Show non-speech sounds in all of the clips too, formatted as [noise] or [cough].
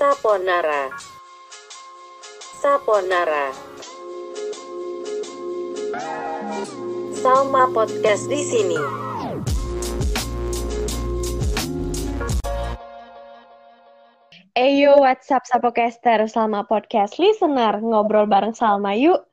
Saponara. Saponara. Salma Podcast di sini. Eyo, WhatsApp Sapocaster, Salma Podcast Listener, ngobrol bareng Salma yuk.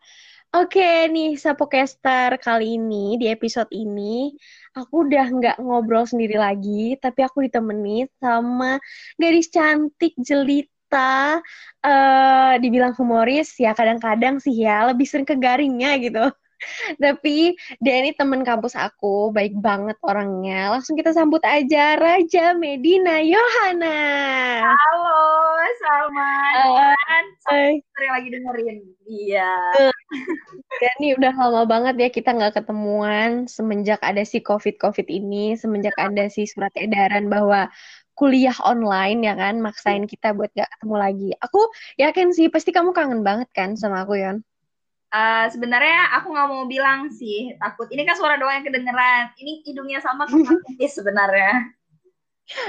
Oke nih, Sapocaster, kali ini, di episode ini, aku udah nggak ngobrol sendiri lagi, tapi aku ditemani sama gadis cantik, jelita, eh dibilang humoris, ya kadang-kadang sih ya, lebih sering ke garingnya gitu. [laughs] Tapi dia ini temen kampus aku, baik banget orangnya. Langsung kita sambut aja Raja Medina Yohana. Halo, Salma. Hai. Dan Hai. sering lagi dengerin. Iya. Ya, nih udah lama banget ya kita nggak ketemuan semenjak ada si COVID-COVID ini, semenjak ada si surat edaran bahwa kuliah online ya kan, maksain kita buat gak ketemu lagi. Aku yakin sih pasti kamu kangen banget kan sama aku Yon. Eh, sebenarnya aku nggak mau bilang sih, takut. Ini kan suara doang yang kedengeran. Ini hidungnya sama kepakis [laughs] sebenarnya.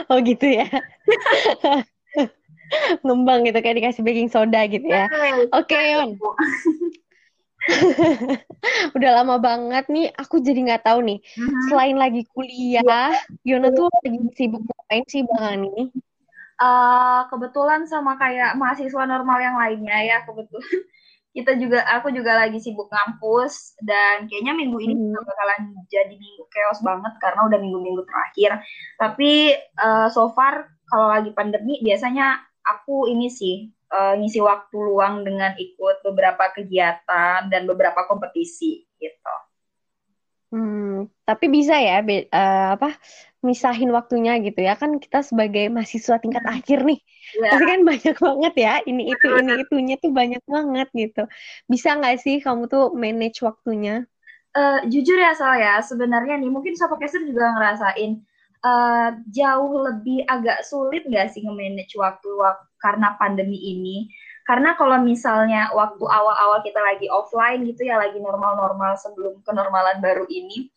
Oh gitu ya. [laughs] [laughs] Ngembang gitu kayak dikasih baking soda gitu ya. Oke Yon, [laughs] udah lama banget nih. Aku jadi nggak tahu nih. Mhm. Selain lagi kuliah, Yona tuh lagi sibuk ngapain sih belakangan ini? Eh, kebetulan sama kayak mahasiswa normal yang lainnya ya, kebetulan [laughs] kita juga aku juga lagi sibuk ngampus dan kayaknya minggu ini Hmm. bakalan jadi minggu chaos banget karena udah minggu-minggu terakhir. Tapi eh, so far kalau lagi pandemi biasanya aku ini sih eh, ngisi waktu luang dengan ikut beberapa kegiatan dan beberapa kompetisi gitu. Hmm, tapi bisa ya, be- eh, apa, misahin waktunya gitu ya. Kan kita sebagai mahasiswa tingkat akhir nih, Ya, pasti kan banyak [laughs] banget ya, ini itu, ini [laughs] itunya tuh banyak banget gitu. Bisa nggak sih kamu tuh manage waktunya? Eh, jujur ya Sal ya, sebenarnya nih mungkin Sapocaster juga ngerasain eh, jauh lebih agak sulit nggak sih nge-manage waktu wak- karena pandemi ini. Karena kalau misalnya waktu awal-awal kita lagi offline gitu ya, lagi normal-normal sebelum kenormalan baru ini,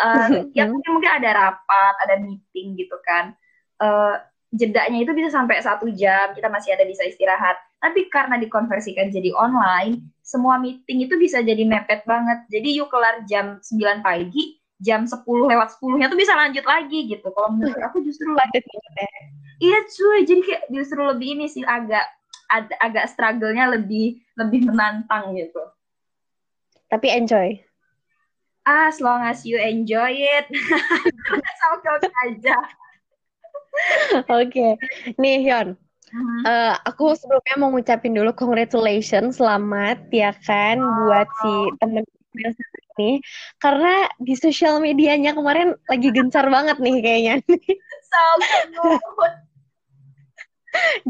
eh, [laughs] ya mungkin mungkin ada rapat, ada meeting gitu kan. Eh, jedanya itu bisa sampai satu jam, kita masih ada bisa istirahat. Tapi karena dikonversikan jadi online, semua meeting itu bisa jadi mepet banget. Jadi yuk kelar jam 9 pagi, jam 10 lewat 10-nya tuh bisa lanjut lagi gitu. Kalau menurut aku justru banget ya. iya cuy, jadi kayak justru lebih ini sih agak ad- agak struggle-nya lebih lebih menantang gitu. Tapi enjoy. As long as you enjoy it, [laughs] oke-oke aja. Oke, nih Hyun, Mhm. eh, aku sebelumnya mau ngucapin dulu congratulations, selamat ya kan buat si temen yang satu ini. Karena di sosial medianya kemarin lagi gencar banget nih kayaknya. So good. [laughs]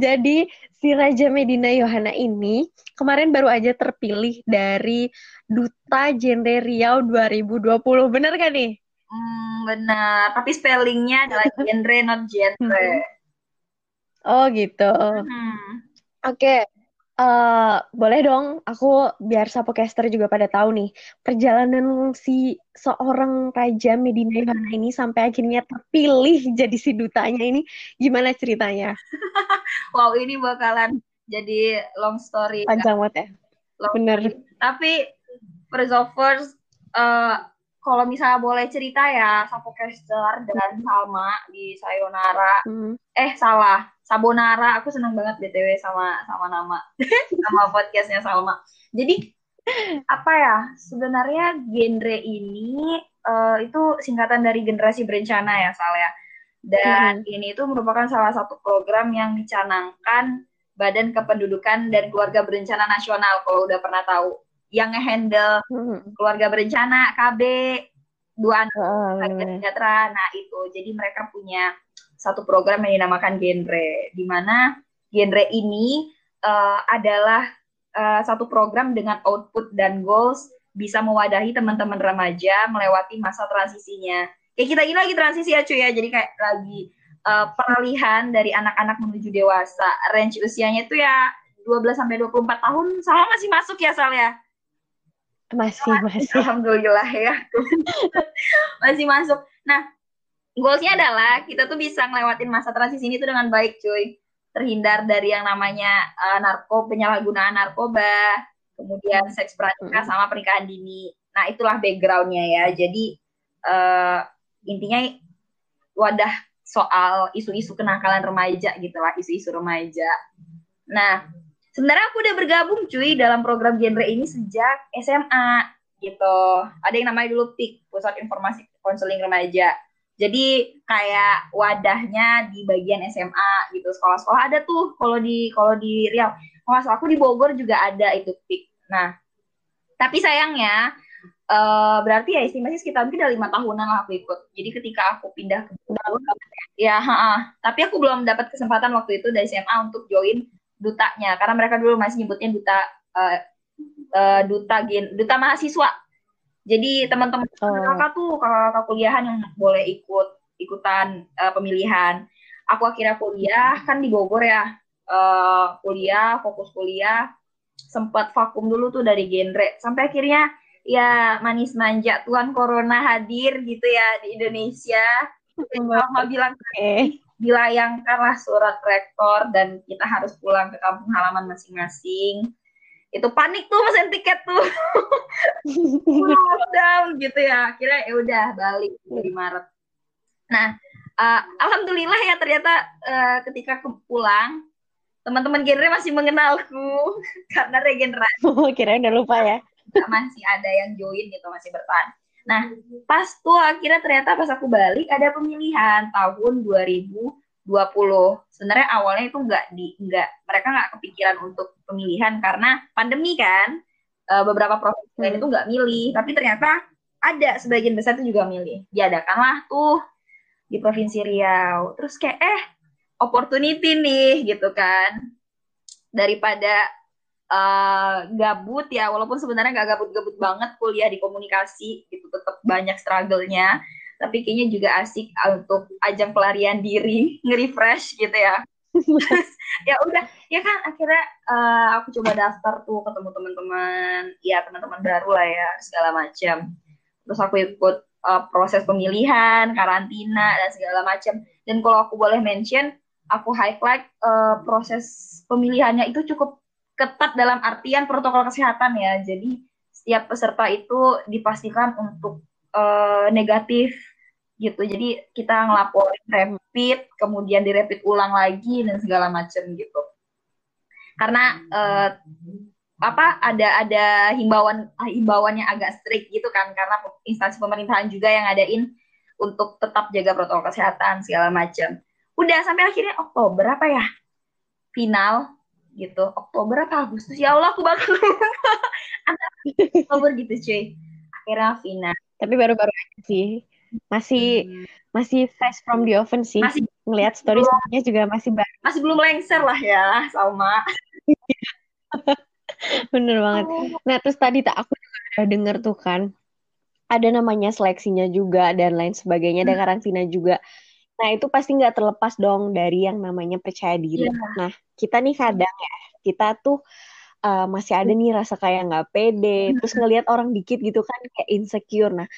Jadi si Raja Medina Yohana ini kemarin baru aja terpilih dari Duta Genre Riau 2020. Bener kan nih? Hmm, benar. Tapi spellingnya adalah [laughs] genre not genre. Oh gitu. Hmm. Oke, eh, boleh dong aku biar Sapocaster juga pada tahu nih perjalanan si seorang Raja Medina Yohana ini sampai akhirnya terpilih jadi si dutanya ini gimana ceritanya? [laughs] Wow, ini bakalan jadi long story. Panjang banget ya. Long Bener. story. Tapi first of first, eh, kalau misalnya boleh cerita ya, Sapocaster dan Salma di Sayonara. Hmm. Eh, salah. Sabonara. Aku seneng banget BTW sama sama nama [laughs] sama podcastnya Salma. Jadi apa ya? Sebenarnya genre ini eh, itu singkatan dari generasi berencana ya, Sal ya. Dan ini itu merupakan salah satu program yang dicanangkan Badan Kependudukan dan Keluarga Berencana Nasional kalau udah pernah tahu. Yang ngehandle Hmm. keluarga berencana, KB, dua anak sejahtera. Nah, itu. Jadi mereka punya satu program yang dinamakan genre, di mana genre ini eh, adalah eh, satu program dengan output dan goals bisa mewadahi teman-teman remaja melewati masa transisinya. Kayak kita ini lagi transisi ya cuy ya, jadi kayak lagi eh, peralihan dari anak-anak menuju dewasa. Range usianya itu ya 12 sampai 24 tahun sama masih masuk ya Sal ya. Masih, masih. Alhamdulillah ya. [laughs] Masih masuk. Nah, goalsnya adalah kita tuh bisa ngelewatin masa transisi ini tuh dengan baik, cuy. terhindar dari yang namanya uh, narko penyalahgunaan narkoba, kemudian seks pranikah sama pernikahan dini. Nah itulah backgroundnya ya. Jadi uh, intinya wadah soal isu-isu kenakalan remaja gitu lah, isu-isu remaja. Nah, sebenarnya aku udah bergabung cuy dalam program genre ini sejak SMA gitu. Ada yang namanya dulu PIK, Pusat Informasi Konseling Remaja. Jadi kayak wadahnya di bagian SMA gitu. Sekolah-sekolah ada tuh kalau di kalau di Riau. Kalau aku di Bogor juga ada itu PIK. Nah, tapi sayangnya uh, berarti ya estimasi sekitar mungkin udah lima tahunan lah aku ikut. Jadi ketika aku pindah ke Bogor, ya, ha -ha. tapi aku belum dapat kesempatan waktu itu dari SMA untuk join dutanya karena mereka dulu masih nyebutnya duta uh, uh, duta gen duta mahasiswa. Jadi teman-teman oh. kakak tuh kakak kuliahan yang boleh ikut ikutan uh, pemilihan. Aku akhirnya kuliah kan di Bogor ya, uh, kuliah fokus kuliah sempat vakum dulu tuh dari genre sampai akhirnya ya manis manja Tuhan Corona hadir gitu ya di Indonesia. Mama bilang eh dilayangkanlah surat rektor dan kita harus pulang ke kampung halaman masing-masing. Itu panik tuh mesen tiket tuh. [laughs] Lockdown gitu ya. Akhirnya ya udah balik di Maret. Nah, uh, alhamdulillah ya ternyata uh, ketika pulang teman-teman genre masih mengenalku [laughs] karena regenerasi. [laughs] Oh, kira udah lupa ya masih ada yang join gitu masih bertahan nah pas tuh akhirnya ternyata pas aku balik ada pemilihan tahun 2020 sebenarnya awalnya itu nggak di nggak mereka nggak kepikiran untuk pemilihan karena pandemi kan. E, beberapa provinsi lain itu nggak milih tapi ternyata ada sebagian besar itu juga milih. Diadakanlah tuh di provinsi Riau. Terus kayak eh opportunity nih gitu kan. Daripada uh, gabut ya walaupun sebenarnya nggak gabut-gabut banget kuliah di komunikasi gitu tetap banyak struggle-nya tapi kayaknya juga asik untuk ajang pelarian diri [laughs] nge-refresh gitu ya. [laughs] Ya udah ya kan akhirnya uh, aku coba daftar tuh ketemu teman-teman ya teman-teman baru lah ya segala macam. Terus aku ikut uh, proses pemilihan karantina dan segala macam. Dan kalau aku boleh mention aku highlight uh, proses pemilihannya itu cukup ketat dalam artian protokol kesehatan ya. Jadi setiap peserta itu dipastikan untuk uh, negatif gitu. Jadi kita ngelaporin rapid, kemudian direpit ulang lagi dan segala macam gitu. Karena uh, apa ada ada himbauan himbauannya agak strict gitu kan karena instansi pemerintahan juga yang ngadain untuk tetap jaga protokol kesehatan segala macam. Udah sampai akhirnya Oktober apa ya? Final gitu Oktober atau Agustus ya Allah aku bakal [laughs] Oktober gitu cuy akhirnya final tapi baru-baru aja sih masih hmm. masih fresh from the oven sih masih ngelihat storiesnya juga masih baru masih belum lengser lah ya sama [laughs] bener banget nah terus tadi tak aku juga udah denger tuh kan ada namanya seleksinya juga dan lain sebagainya ada hmm. karantina juga Nah, itu pasti nggak terlepas dong dari yang namanya percaya diri. Yeah. Nah, kita nih kadang ya, kita tuh uh, masih ada nih rasa kayak nggak pede, terus ngelihat orang dikit gitu kan kayak insecure. Nah,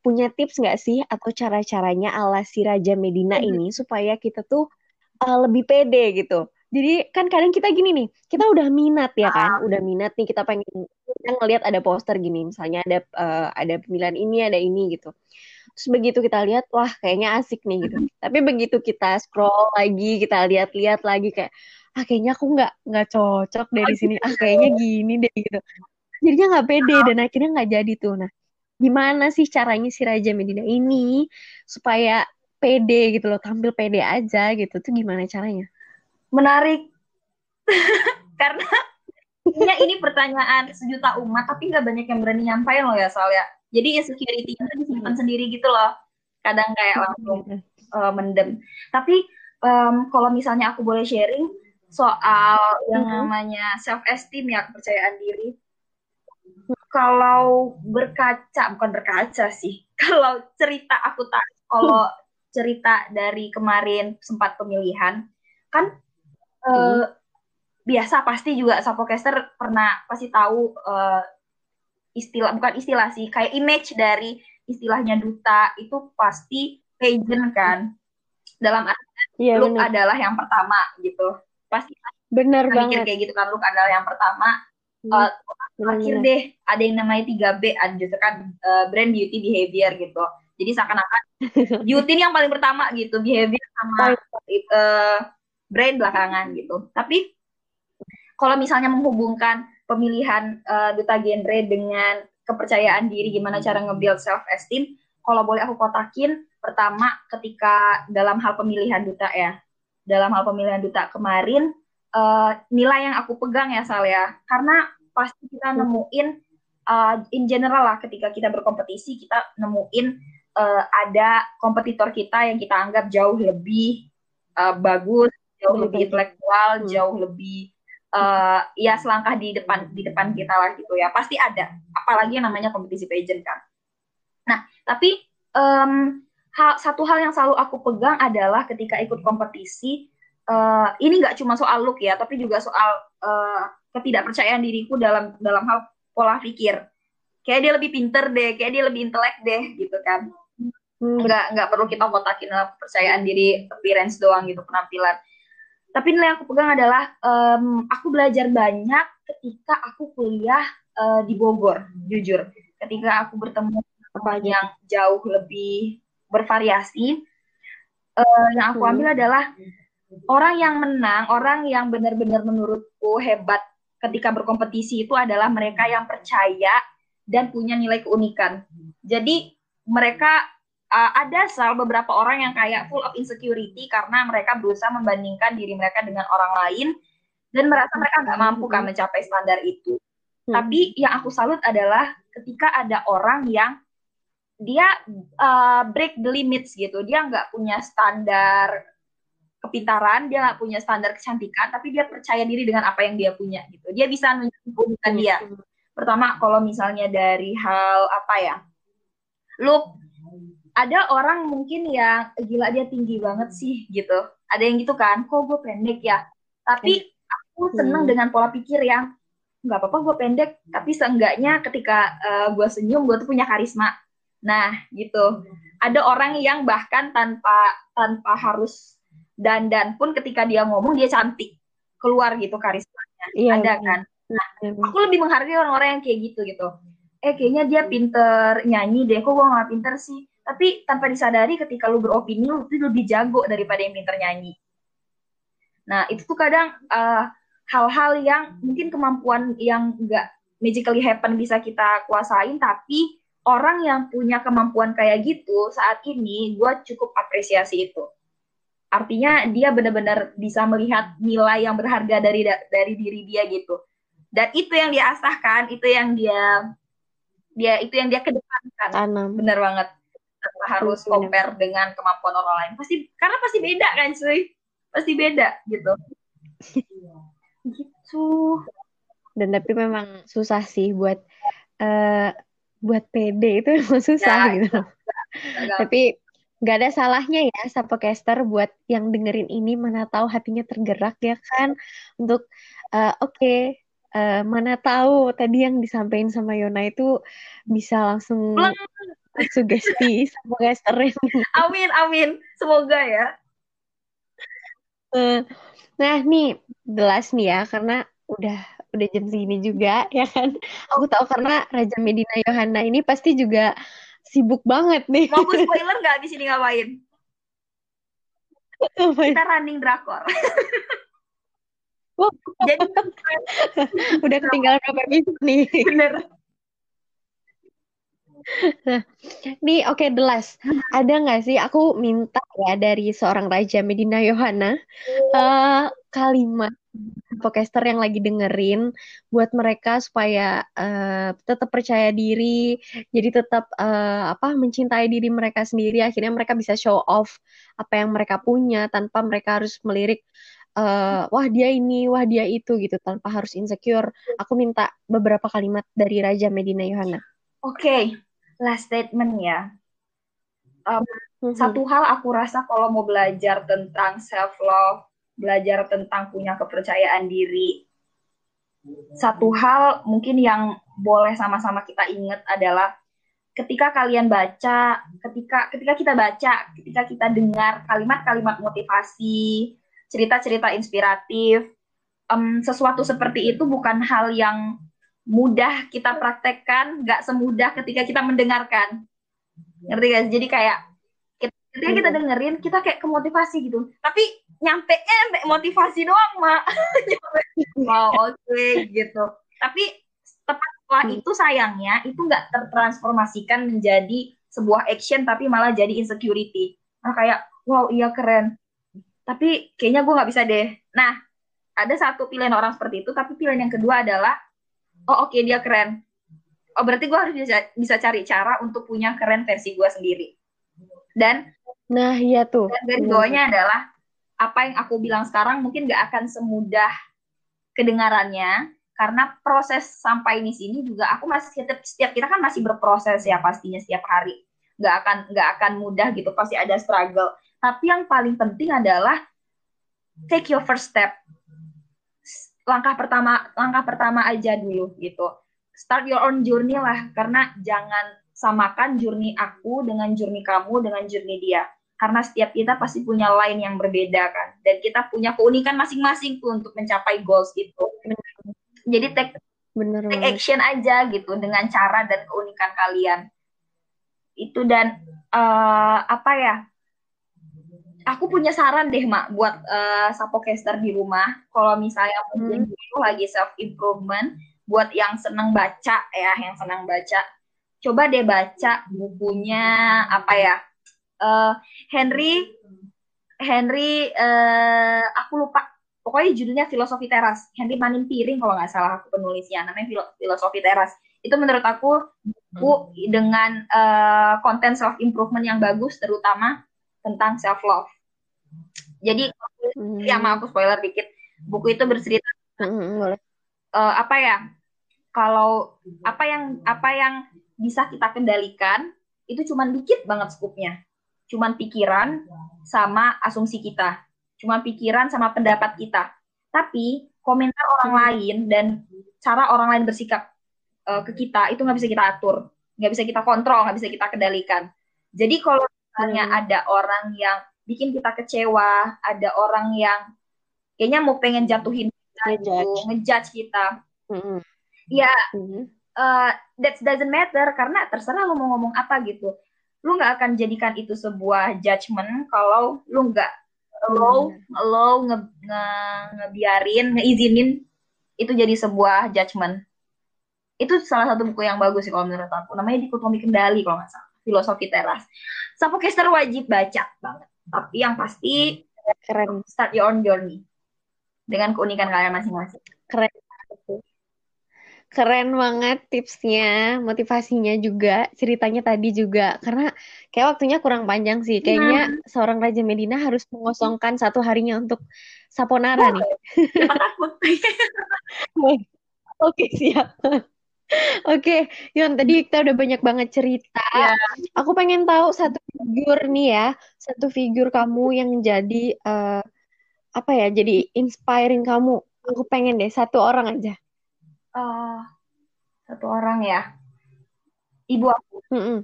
punya tips nggak sih atau cara-caranya ala si Raja Medina ini supaya kita tuh uh, lebih pede gitu? Jadi kan kadang kita gini nih, kita udah minat ya kan, udah minat nih kita pengen kita ngelihat ada poster gini, misalnya ada uh, ada pemilihan ini, ada ini gitu. Terus begitu kita lihat wah kayaknya asik nih gitu. Tapi begitu kita scroll lagi kita lihat-lihat lagi kayak ah kayaknya aku nggak nggak cocok dari sini. Ah kayaknya gini deh gitu. Jadinya nggak pede dan akhirnya nggak jadi tuh. Nah gimana sih caranya si Raja Medina ini supaya pede gitu loh tampil pede aja gitu. Tuh gimana caranya? Menarik. [laughs] Karena ini pertanyaan sejuta umat tapi nggak banyak yang berani nyampain loh ya soalnya jadi insecurity-nya disimpan sendiri gitu loh. Kadang kayak langsung uh, mendem. Tapi um, kalau misalnya aku boleh sharing soal yang namanya self esteem ya kepercayaan diri. Kalau berkaca bukan berkaca sih. [laughs] Kalau cerita aku tak kalau cerita dari kemarin sempat pemilihan kan uh, biasa pasti juga Sapocaster pernah pasti tahu uh, istilah bukan istilah sih kayak image dari istilahnya duta itu pasti pageant kan. Dalam arti yeah, lu adalah yang pertama gitu pasti Bener mikir banget. kayak gitu kan lu adalah yang pertama Hmm, uh, terakhir bener-bener. deh ada yang namanya 3B ada gitu kan uh, brand beauty behavior gitu jadi seakan-akan [laughs] beauty ini yang paling pertama gitu behavior sama uh, brand belakangan gitu tapi kalau misalnya menghubungkan pemilihan uh, duta genre dengan kepercayaan diri gimana cara nge-build self esteem kalau boleh aku kotakin pertama ketika dalam hal pemilihan duta ya dalam hal pemilihan duta kemarin uh, nilai yang aku pegang ya Sal ya. Karena pasti kita nemuin uh, in general lah ketika kita berkompetisi kita nemuin uh, ada kompetitor kita yang kita anggap jauh lebih uh, bagus jauh lebih intelektual Hmm. jauh lebih uh, ya selangkah di depan di depan kita lah gitu ya. Pasti ada. Apalagi yang namanya kompetisi pageant kan. Nah tapi um, hal, satu hal yang selalu aku pegang adalah ketika ikut kompetisi uh, ini nggak cuma soal look ya, tapi juga soal uh, ketidakpercayaan diriku dalam dalam hal pola pikir. Kayak dia lebih pinter deh, kayak dia lebih intelek deh, gitu kan. Hmm, Nggak nggak perlu kita kotakin kepercayaan diri appearance doang gitu penampilan. Tapi nilai yang aku pegang adalah um, aku belajar banyak ketika aku kuliah uh, di Bogor, jujur. Ketika aku bertemu apa aja? yang jauh lebih bervariasi, uh, yang aku ambil adalah orang yang menang, orang yang benar-benar menurutku hebat ketika berkompetisi itu adalah mereka yang percaya dan punya nilai keunikan. Jadi mereka uh, ada sal beberapa orang yang kayak full of insecurity karena mereka berusaha membandingkan diri mereka dengan orang lain dan merasa mereka nggak mampu kan mencapai standar itu. Hmm. Tapi yang aku salut adalah ketika ada orang yang dia uh, break the limits gitu, dia nggak punya standar kepintaran, dia nggak punya standar kecantikan, tapi dia percaya diri dengan apa yang dia punya gitu. Dia bisa keunikan dia. Pertama, kalau misalnya dari hal apa ya, look, ada orang mungkin yang "Eh, gila dia tinggi banget sih gitu. Ada yang gitu kan, kok gue pendek ya. Tapi aku seneng Hmm. dengan pola pikir yang nggak apa-apa gue pendek, tapi seenggaknya ketika uh, gue senyum gue tuh punya karisma. Nah, gitu. Ada orang yang bahkan tanpa tanpa harus dandan pun ketika dia ngomong dia cantik. Keluar gitu karismanya. Iya, ada bener. kan? Memang. aku lebih menghargai orang-orang yang kayak gitu gitu. Eh kayaknya dia pinter nyanyi deh. Kok gue nggak pinter sih? Tapi tanpa disadari ketika lu beropini lu tuh lebih jago daripada yang pinter nyanyi. Nah itu tuh kadang uh, hal-hal yang mungkin kemampuan yang nggak magically happen bisa kita kuasain tapi orang yang punya kemampuan kayak gitu saat ini gue cukup apresiasi itu. Artinya dia benar-benar bisa melihat nilai yang berharga dari dari diri dia gitu. Dan itu yang dia asahkan itu yang dia dia itu yang dia kedepankan. Tanam. bener banget. Tanpa harus Bener. compare dengan kemampuan orang lain. Pasti karena pasti beda kan cuy? Pasti beda gitu. Gitu. Dan tapi memang susah sih buat eh buat pede itu [laughs] memang susah Ya, gitu. [laughs] Tapi nggak ada salahnya ya Sapocaster buat yang dengerin ini mana tahu hatinya tergerak ya kan? Untuk eh, oke eh, mana tahu tadi yang disampaikan sama Yona itu bisa langsung Pleng. sugesti [laughs] Sapocaster amin amin. Semoga ya. Eh, Nah nih jelas nih ya karena udah udah jam segini juga [laughs] ya kan. Aku tahu karena Raja Medina Yohana ini pasti juga sibuk banget nih. mau gue [laughs] spoiler nggak di sini ngapain kita running drakor Wah, [laughs] jadi udah ketinggalan berapa episode nih. bener Nih oke jelas. Ada nggak sih aku minta ya dari seorang Raja Medina Yohana eh, kalimat podcaster yang lagi dengerin buat mereka supaya eh, tetap percaya diri, jadi tetap eh, apa mencintai diri mereka sendiri. Akhirnya mereka bisa show off apa yang mereka punya tanpa mereka harus melirik eh, wah dia ini, wah dia itu gitu tanpa harus insecure. Aku minta beberapa kalimat dari Raja Medina Yohana. oke last statement ya Mhm. satu hal aku rasa kalau mau belajar tentang self love, belajar tentang punya kepercayaan diri. Satu hal mungkin yang boleh sama-sama kita ingat adalah ketika kalian baca, ketika ketika kita baca, ketika kita dengar kalimat-kalimat motivasi, cerita-cerita inspiratif. Um, sesuatu seperti itu bukan hal yang mudah kita praktekkan, nggak semudah ketika kita mendengarkan. Ngerti guys? Jadi kayak ketika kita Hmm. dengerin, kita kayak kemotivasi gitu. Tapi nyampe nyampe motivasi doang, Mak. [laughs] Wow, oke gitu. Tapi tepat setelah Hmm. itu sayangnya itu nggak tertransformasikan menjadi sebuah action tapi malah jadi insecurity. Nah kayak wow iya keren. Tapi kayaknya gue nggak bisa deh. Nah ada satu pilihan orang seperti itu, tapi pilihan yang kedua adalah oh oke dia keren. Oh berarti gue harus bisa bisa cari cara untuk punya keren versi gue sendiri. Dan Nah, iya tuh. dan garis bawahnya adalah apa yang aku bilang sekarang mungkin gak akan semudah kedengarannya karena proses sampai di sini juga aku masih setiap, setiap kita kan masih berproses ya pastinya setiap hari. Nggak akan nggak akan mudah gitu pasti ada struggle. Tapi yang paling penting adalah take your first step. Langkah pertama langkah pertama aja dulu gitu. Start your own journey lah karena jangan samakan journey aku dengan journey kamu dengan journey dia karena setiap kita pasti punya line yang berbeda kan. Dan kita punya keunikan masing-masing tuh untuk mencapai goals itu. Jadi take, Bener take banget. action aja gitu dengan cara dan keunikan kalian. Itu dan eh, apa ya aku punya saran deh mak buat eh, sapocaster di rumah. Kalau misalnya mungkin dulu lagi self improvement buat yang senang baca ya yang senang baca. Coba deh baca bukunya apa ya eh, Henry Henry eh, aku lupa. Pokoknya judulnya filosofi teras. Henry Manin Piring kalau nggak salah aku penulisnya. Namanya Filo- filosofi teras. Itu menurut aku buku dengan eh, konten self improvement yang bagus terutama tentang self love jadi Hmm. ya maaf aku spoiler dikit. Buku itu bercerita Hmm, boleh. eh, apa ya? Kalau apa yang apa yang bisa kita kendalikan itu cuman dikit banget skupnya cuman pikiran sama asumsi kita cuman pikiran sama pendapat kita tapi komentar orang lain dan cara orang lain bersikap eh, ke kita itu nggak bisa kita atur nggak bisa kita kontrol nggak bisa kita kendalikan jadi kalau misalnya Hmm. ada orang yang bikin kita kecewa ada orang yang kayaknya mau pengen jatuhin kita gitu, Ngejudge. kita Hmm. ya Hmm. uh, that doesn't matter karena terserah lu mau ngomong apa gitu lu nggak akan jadikan itu sebuah judgement kalau lu nggak lo lo nge, nge- ngebiarin ngeizinin itu jadi sebuah judgement. Itu salah satu buku yang bagus sih kalau menurut aku. Namanya dikotomi kendali kalau nggak salah. Filosofi teras. Sapocaster wajib baca banget. Tapi yang pasti Keren. start your own journey dengan keunikan kalian masing-masing. Keren. Keren banget tipsnya, motivasinya juga, ceritanya tadi juga. Karena kayak waktunya kurang panjang sih. Kayaknya seorang Raja Medina harus mengosongkan satu harinya untuk Saponara nih. Siapa takut [laughs] Oke, siap. Oke, Yon, tadi kita udah banyak banget cerita. Ya. Aku pengen tahu satu figur nih ya, satu figur kamu yang jadi eh, apa ya, jadi inspiring kamu. Aku pengen deh satu orang aja. Oh, satu orang ya. Ibu aku. Mm-mm.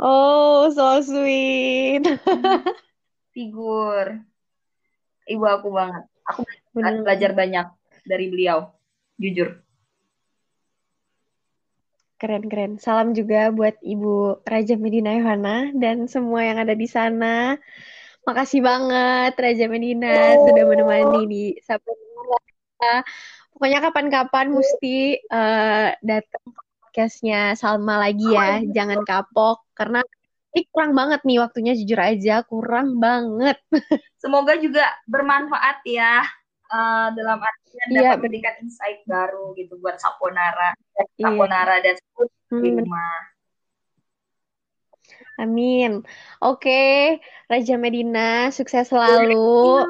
Oh, so sweet. [laughs] Figur. Ibu aku banget. Aku Bener belajar banyak dari beliau. Jujur. Keren-keren. Salam juga buat Ibu Raja Medina Yohana dan semua yang ada di sana. Makasih banget Raja Medina Oh. sudah menemani di Saponara. Pokoknya kapan-kapan mesti eh, datang podcastnya Salma lagi ya. Jangan kapok karena ini kurang banget nih waktunya jujur aja kurang banget. [laughs] Semoga juga bermanfaat ya. eh, dalam artian Iya, dapat memberikan insight baru gitu buat Saponara, Iya. Saponara dan di Hmm, rumah. Amin. Oke, Raja Medina, sukses selalu.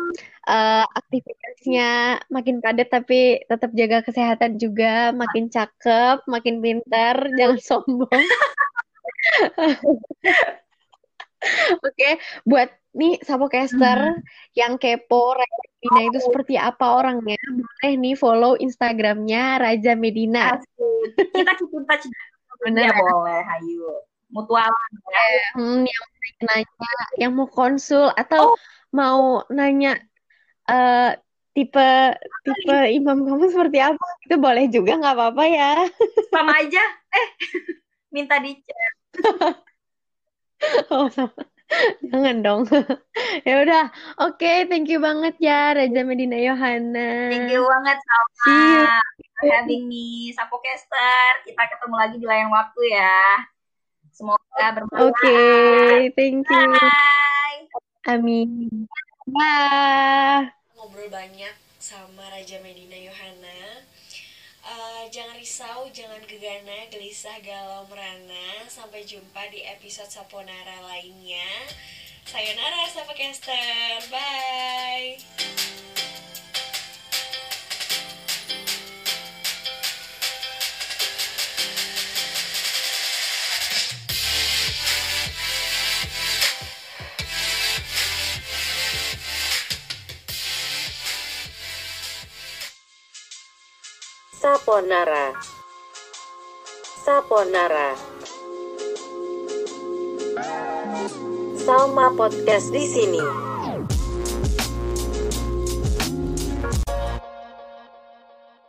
Eh, aktivitasnya makin padat tapi tetap jaga kesehatan juga, makin cakep, makin pintar, [laughs] jangan sombong. [laughs] Oke, buat nih Sapocaster yang kepo Raja Medina itu seperti apa orangnya, boleh nih follow Instagramnya Raja Medina. Asik. Kita keep in touch. Bener Ya boleh, ayo. Mutualan. Hmm, yang mau nanya, yang mau konsul atau mau nanya eh, tipe tipe imam kamu seperti apa? Itu boleh juga nggak apa-apa ya. [laughs] Sama aja. Eh, [laughs] minta dicek. [laughs] Oh, sama. Jangan dong. Ya udah. Oke, thank you banget ya Raja Medina Yohana. Thank you banget for having me, Sapocaster. Kita ketemu lagi di lain waktu ya. Semoga bermanfaat. Oke, thank you. Bye. Amin. Bye. Ngobrol banyak sama Raja Medina Yohana. Eh, jangan risau, jangan gegana, gelisah, galau, merana. Sampai jumpa di episode Saponara lainnya. Sayonara, Sapocaster. Bye. Saponara. Saponara. Salma Podcast di sini.